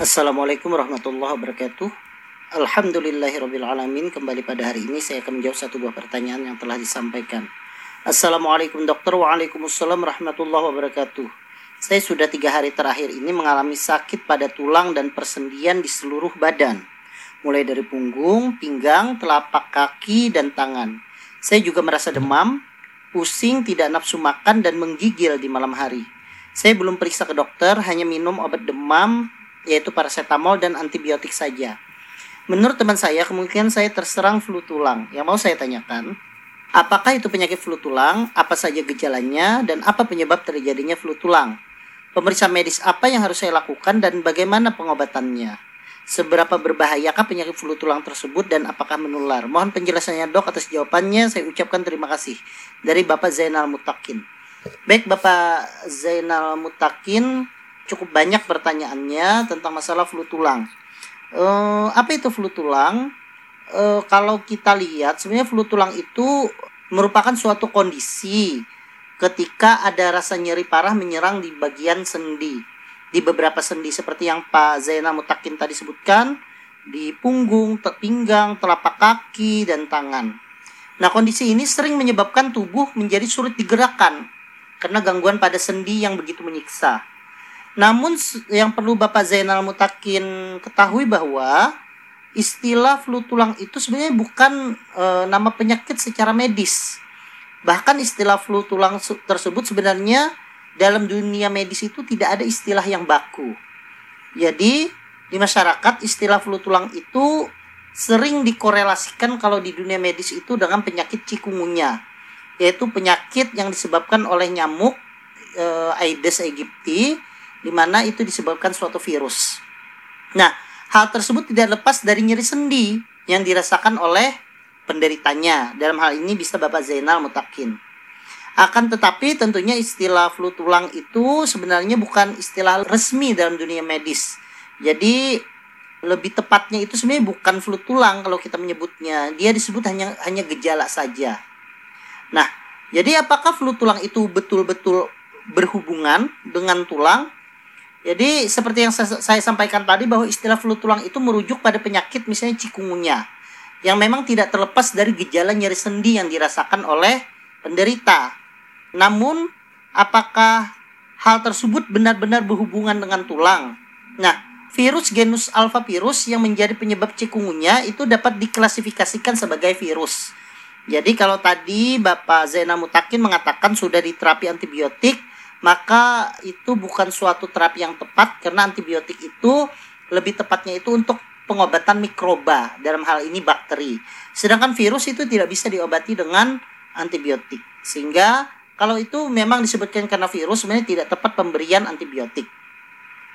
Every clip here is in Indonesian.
Assalamualaikum warahmatullahi wabarakatuh. Alhamdulillahirrabbilalamin Kembali pada hari ini saya akan menjawab satu buah pertanyaan yang telah disampaikan. Assalamualaikum dokter. Waalaikumsalam warahmatullahi wabarakatuh. Saya sudah tiga hari terakhir ini mengalami sakit pada tulang dan persendian di seluruh badan. Mulai dari punggung, pinggang, telapak kaki, dan tangan. Saya juga merasa demam, pusing, tidak nafsu makan, dan menggigil di malam hari. Saya belum periksa ke dokter, hanya minum obat demam yaitu paracetamol dan antibiotik saja. Menurut teman saya, kemungkinan saya terserang flu tulang. Yang mau saya tanyakan, apakah itu penyakit flu tulang, apa saja gejalanya, dan apa penyebab terjadinya flu tulang? Pemeriksaan medis apa yang harus saya lakukan dan bagaimana pengobatannya? Seberapa berbahayakah penyakit flu tulang tersebut dan apakah menular? Mohon penjelasannya dok atas jawabannya. Saya ucapkan terima kasih. Dari Bapak Zainal Mutakin. Baik Bapak Zainal Mutakin, cukup banyak pertanyaannya tentang masalah flu tulang uh, apa itu flu tulang? Uh, kalau kita lihat sebenarnya flu tulang itu merupakan suatu kondisi ketika ada rasa nyeri parah menyerang di bagian sendi di beberapa sendi seperti yang Pak Zainal Mutakin tadi sebutkan di punggung, pinggang, telapak kaki dan tangan. Nah, kondisi ini sering menyebabkan tubuh menjadi sulit digerakkan karena gangguan pada sendi yang begitu menyiksa. Namun yang perlu Bapak Zainal Mutakin ketahui bahwa istilah flu tulang itu sebenarnya bukan e, nama penyakit secara medis. Bahkan istilah flu tulang tersebut sebenarnya dalam dunia medis itu tidak ada istilah yang baku. Jadi di masyarakat istilah flu tulang itu sering dikorelasikan kalau di dunia medis itu dengan penyakit cikungunya, yaitu penyakit yang disebabkan oleh nyamuk e, Aedes aegypti di mana itu disebabkan suatu virus. Nah, hal tersebut tidak lepas dari nyeri sendi yang dirasakan oleh penderitanya. Dalam hal ini bisa Bapak Zainal Mutakin. Akan tetapi tentunya istilah flu tulang itu sebenarnya bukan istilah resmi dalam dunia medis. Jadi lebih tepatnya itu sebenarnya bukan flu tulang kalau kita menyebutnya. Dia disebut hanya hanya gejala saja. Nah, jadi apakah flu tulang itu betul-betul berhubungan dengan tulang jadi seperti yang saya, sampaikan tadi bahwa istilah flu tulang itu merujuk pada penyakit misalnya cikungunya yang memang tidak terlepas dari gejala nyeri sendi yang dirasakan oleh penderita. Namun apakah hal tersebut benar-benar berhubungan dengan tulang? Nah, virus genus alpha virus yang menjadi penyebab cikungunya itu dapat diklasifikasikan sebagai virus. Jadi kalau tadi Bapak Zainal Mutakin mengatakan sudah diterapi antibiotik, maka itu bukan suatu terapi yang tepat karena antibiotik itu lebih tepatnya itu untuk pengobatan mikroba dalam hal ini bakteri. Sedangkan virus itu tidak bisa diobati dengan antibiotik. Sehingga kalau itu memang disebutkan karena virus sebenarnya tidak tepat pemberian antibiotik.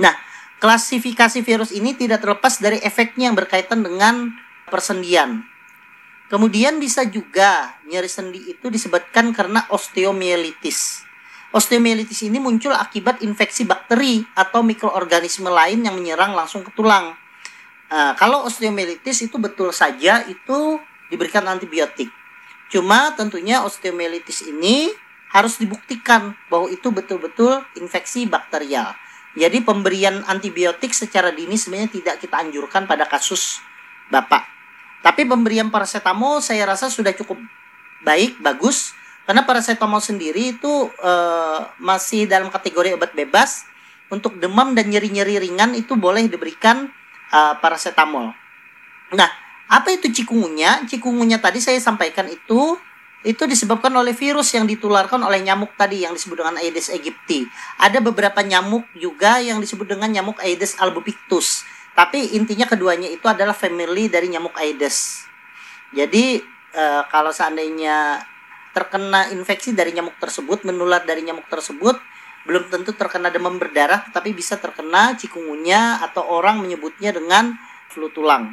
Nah, klasifikasi virus ini tidak terlepas dari efeknya yang berkaitan dengan persendian. Kemudian bisa juga nyeri sendi itu disebabkan karena osteomielitis. Osteomielitis ini muncul akibat infeksi bakteri atau mikroorganisme lain yang menyerang langsung ke tulang. Uh, kalau osteomielitis itu betul saja itu diberikan antibiotik. Cuma tentunya osteomielitis ini harus dibuktikan bahwa itu betul-betul infeksi bakterial. Jadi pemberian antibiotik secara dini sebenarnya tidak kita anjurkan pada kasus Bapak. Tapi pemberian paracetamol saya rasa sudah cukup baik, bagus karena paracetamol sendiri itu uh, masih dalam kategori obat bebas. Untuk demam dan nyeri-nyeri ringan itu boleh diberikan uh, paracetamol. Nah, apa itu cikungunya? Cikungunya tadi saya sampaikan itu itu disebabkan oleh virus yang ditularkan oleh nyamuk tadi yang disebut dengan Aedes aegypti. Ada beberapa nyamuk juga yang disebut dengan nyamuk Aedes albopictus. Tapi intinya keduanya itu adalah family dari nyamuk Aedes. Jadi uh, kalau seandainya terkena infeksi dari nyamuk tersebut, menular dari nyamuk tersebut, belum tentu terkena demam berdarah, tetapi bisa terkena cikungunya atau orang menyebutnya dengan flu tulang.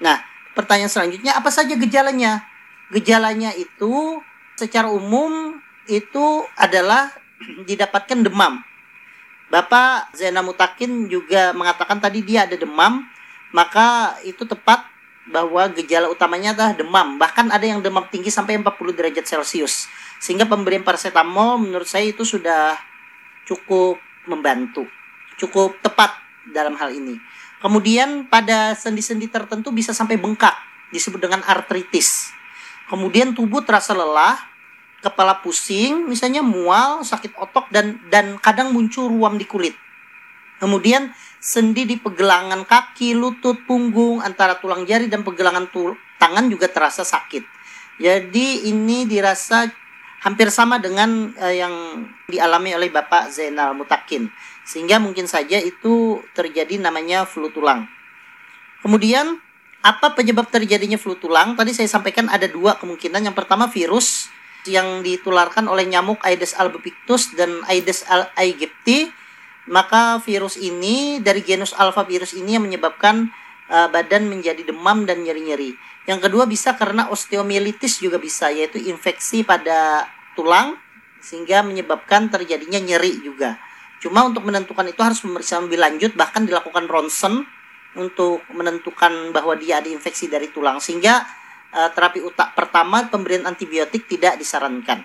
Nah, pertanyaan selanjutnya apa saja gejalanya? Gejalanya itu secara umum itu adalah didapatkan demam. Bapak Zainal Mutakin juga mengatakan tadi dia ada demam, maka itu tepat bahwa gejala utamanya adalah demam. Bahkan ada yang demam tinggi sampai 40 derajat Celcius. Sehingga pemberian paracetamol menurut saya itu sudah cukup membantu. Cukup tepat dalam hal ini. Kemudian pada sendi-sendi tertentu bisa sampai bengkak, disebut dengan artritis. Kemudian tubuh terasa lelah, kepala pusing, misalnya mual, sakit otot dan dan kadang muncul ruam di kulit. Kemudian sendi di pegelangan kaki, lutut, punggung, antara tulang jari dan pegelangan tul tangan juga terasa sakit. Jadi ini dirasa hampir sama dengan uh, yang dialami oleh Bapak Zainal Mutakin. Sehingga mungkin saja itu terjadi namanya flu tulang. Kemudian apa penyebab terjadinya flu tulang? Tadi saya sampaikan ada dua kemungkinan. Yang pertama virus yang ditularkan oleh nyamuk Aedes albopictus dan Aedes aegypti maka virus ini dari genus alpha virus ini yang menyebabkan uh, badan menjadi demam dan nyeri-nyeri. Yang kedua bisa karena osteomielitis juga bisa yaitu infeksi pada tulang sehingga menyebabkan terjadinya nyeri juga. Cuma untuk menentukan itu harus pemeriksaan lebih lanjut bahkan dilakukan ronsen untuk menentukan bahwa dia ada infeksi dari tulang sehingga uh, terapi utak pertama pemberian antibiotik tidak disarankan.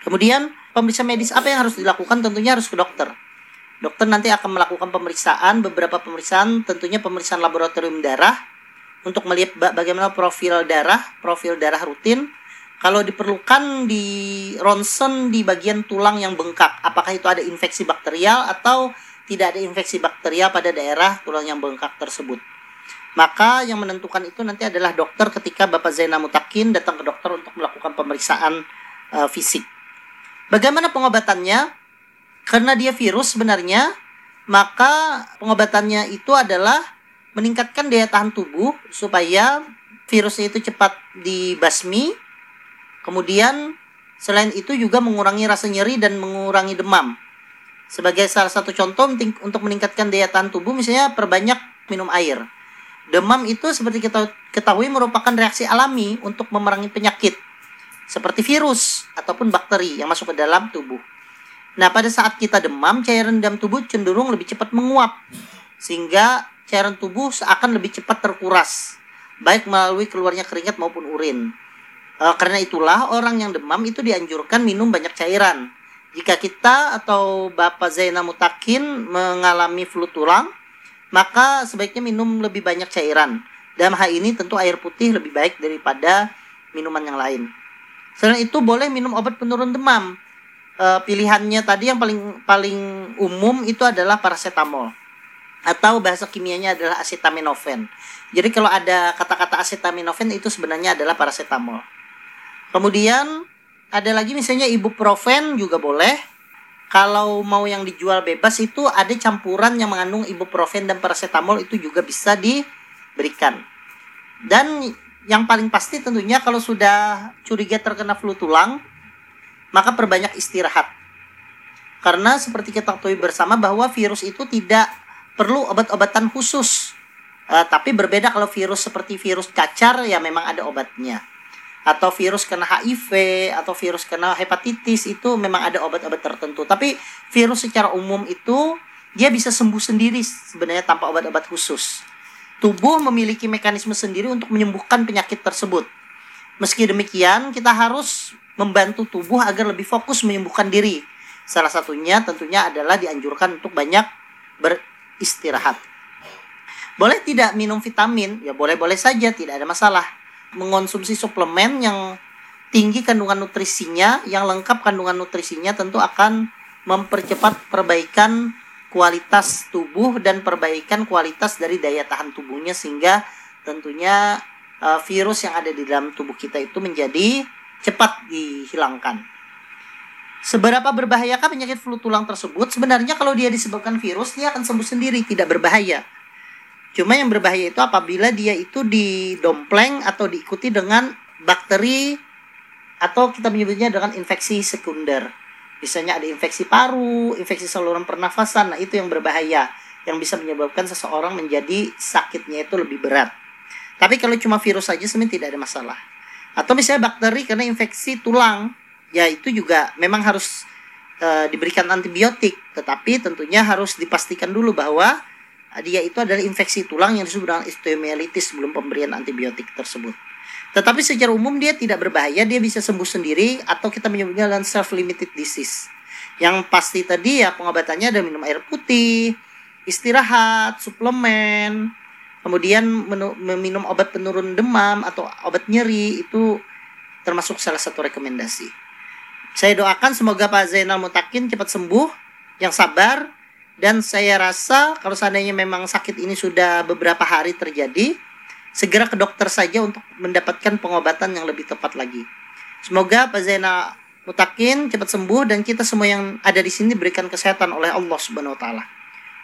Kemudian pemeriksaan medis apa yang harus dilakukan tentunya harus ke dokter Dokter nanti akan melakukan pemeriksaan, beberapa pemeriksaan, tentunya pemeriksaan laboratorium darah untuk melihat bagaimana profil darah, profil darah rutin. Kalau diperlukan di ronsen di bagian tulang yang bengkak, apakah itu ada infeksi bakterial atau tidak ada infeksi bakterial pada daerah tulang yang bengkak tersebut. Maka yang menentukan itu nanti adalah dokter ketika Bapak Zainal Mutakin datang ke dokter untuk melakukan pemeriksaan uh, fisik. Bagaimana pengobatannya? Karena dia virus sebenarnya maka pengobatannya itu adalah meningkatkan daya tahan tubuh supaya virusnya itu cepat dibasmi. Kemudian selain itu juga mengurangi rasa nyeri dan mengurangi demam. Sebagai salah satu contoh untuk meningkatkan daya tahan tubuh misalnya perbanyak minum air. Demam itu seperti kita ketahui merupakan reaksi alami untuk memerangi penyakit seperti virus ataupun bakteri yang masuk ke dalam tubuh Nah, pada saat kita demam, cairan dalam tubuh cenderung lebih cepat menguap. Sehingga cairan tubuh seakan lebih cepat terkuras, baik melalui keluarnya keringat maupun urin. E, karena itulah orang yang demam itu dianjurkan minum banyak cairan. Jika kita atau Bapak Zainal Mutakin mengalami flu tulang, maka sebaiknya minum lebih banyak cairan. Dalam hal ini tentu air putih lebih baik daripada minuman yang lain. Selain itu boleh minum obat penurun demam uh, pilihannya tadi yang paling paling umum itu adalah paracetamol atau bahasa kimianya adalah acetaminophen. Jadi kalau ada kata-kata acetaminophen itu sebenarnya adalah paracetamol. Kemudian ada lagi misalnya ibuprofen juga boleh. Kalau mau yang dijual bebas itu ada campuran yang mengandung ibuprofen dan paracetamol itu juga bisa diberikan. Dan yang paling pasti tentunya kalau sudah curiga terkena flu tulang, maka perbanyak istirahat. Karena seperti kita ketahui bersama bahwa virus itu tidak perlu obat-obatan khusus. Uh, tapi berbeda kalau virus seperti virus cacar ya memang ada obatnya. Atau virus kena HIV atau virus kena hepatitis itu memang ada obat-obat tertentu. Tapi virus secara umum itu dia bisa sembuh sendiri sebenarnya tanpa obat-obat khusus. Tubuh memiliki mekanisme sendiri untuk menyembuhkan penyakit tersebut. Meski demikian, kita harus membantu tubuh agar lebih fokus menyembuhkan diri. Salah satunya tentunya adalah dianjurkan untuk banyak beristirahat. Boleh tidak minum vitamin? Ya boleh-boleh saja, tidak ada masalah. Mengonsumsi suplemen yang tinggi kandungan nutrisinya, yang lengkap kandungan nutrisinya tentu akan mempercepat perbaikan kualitas tubuh dan perbaikan kualitas dari daya tahan tubuhnya sehingga tentunya uh, virus yang ada di dalam tubuh kita itu menjadi cepat dihilangkan. Seberapa berbahayakah penyakit flu tulang tersebut? Sebenarnya kalau dia disebabkan virus, dia akan sembuh sendiri, tidak berbahaya. Cuma yang berbahaya itu apabila dia itu didompleng atau diikuti dengan bakteri atau kita menyebutnya dengan infeksi sekunder. Misalnya ada infeksi paru, infeksi saluran pernafasan, nah itu yang berbahaya yang bisa menyebabkan seseorang menjadi sakitnya itu lebih berat. Tapi kalau cuma virus saja sebenarnya tidak ada masalah atau misalnya bakteri karena infeksi tulang ya itu juga memang harus e, diberikan antibiotik tetapi tentunya harus dipastikan dulu bahwa dia itu adalah infeksi tulang yang disebut dengan osteomyelitis sebelum pemberian antibiotik tersebut. Tetapi secara umum dia tidak berbahaya, dia bisa sembuh sendiri atau kita menyebutnya dengan self limited disease. Yang pasti tadi ya pengobatannya ada minum air putih, istirahat, suplemen, kemudian meminum obat penurun demam atau obat nyeri itu termasuk salah satu rekomendasi. Saya doakan semoga Pak Zainal Mutakin cepat sembuh, yang sabar, dan saya rasa kalau seandainya memang sakit ini sudah beberapa hari terjadi, segera ke dokter saja untuk mendapatkan pengobatan yang lebih tepat lagi. Semoga Pak Zainal Mutakin cepat sembuh dan kita semua yang ada di sini berikan kesehatan oleh Allah Subhanahu wa taala.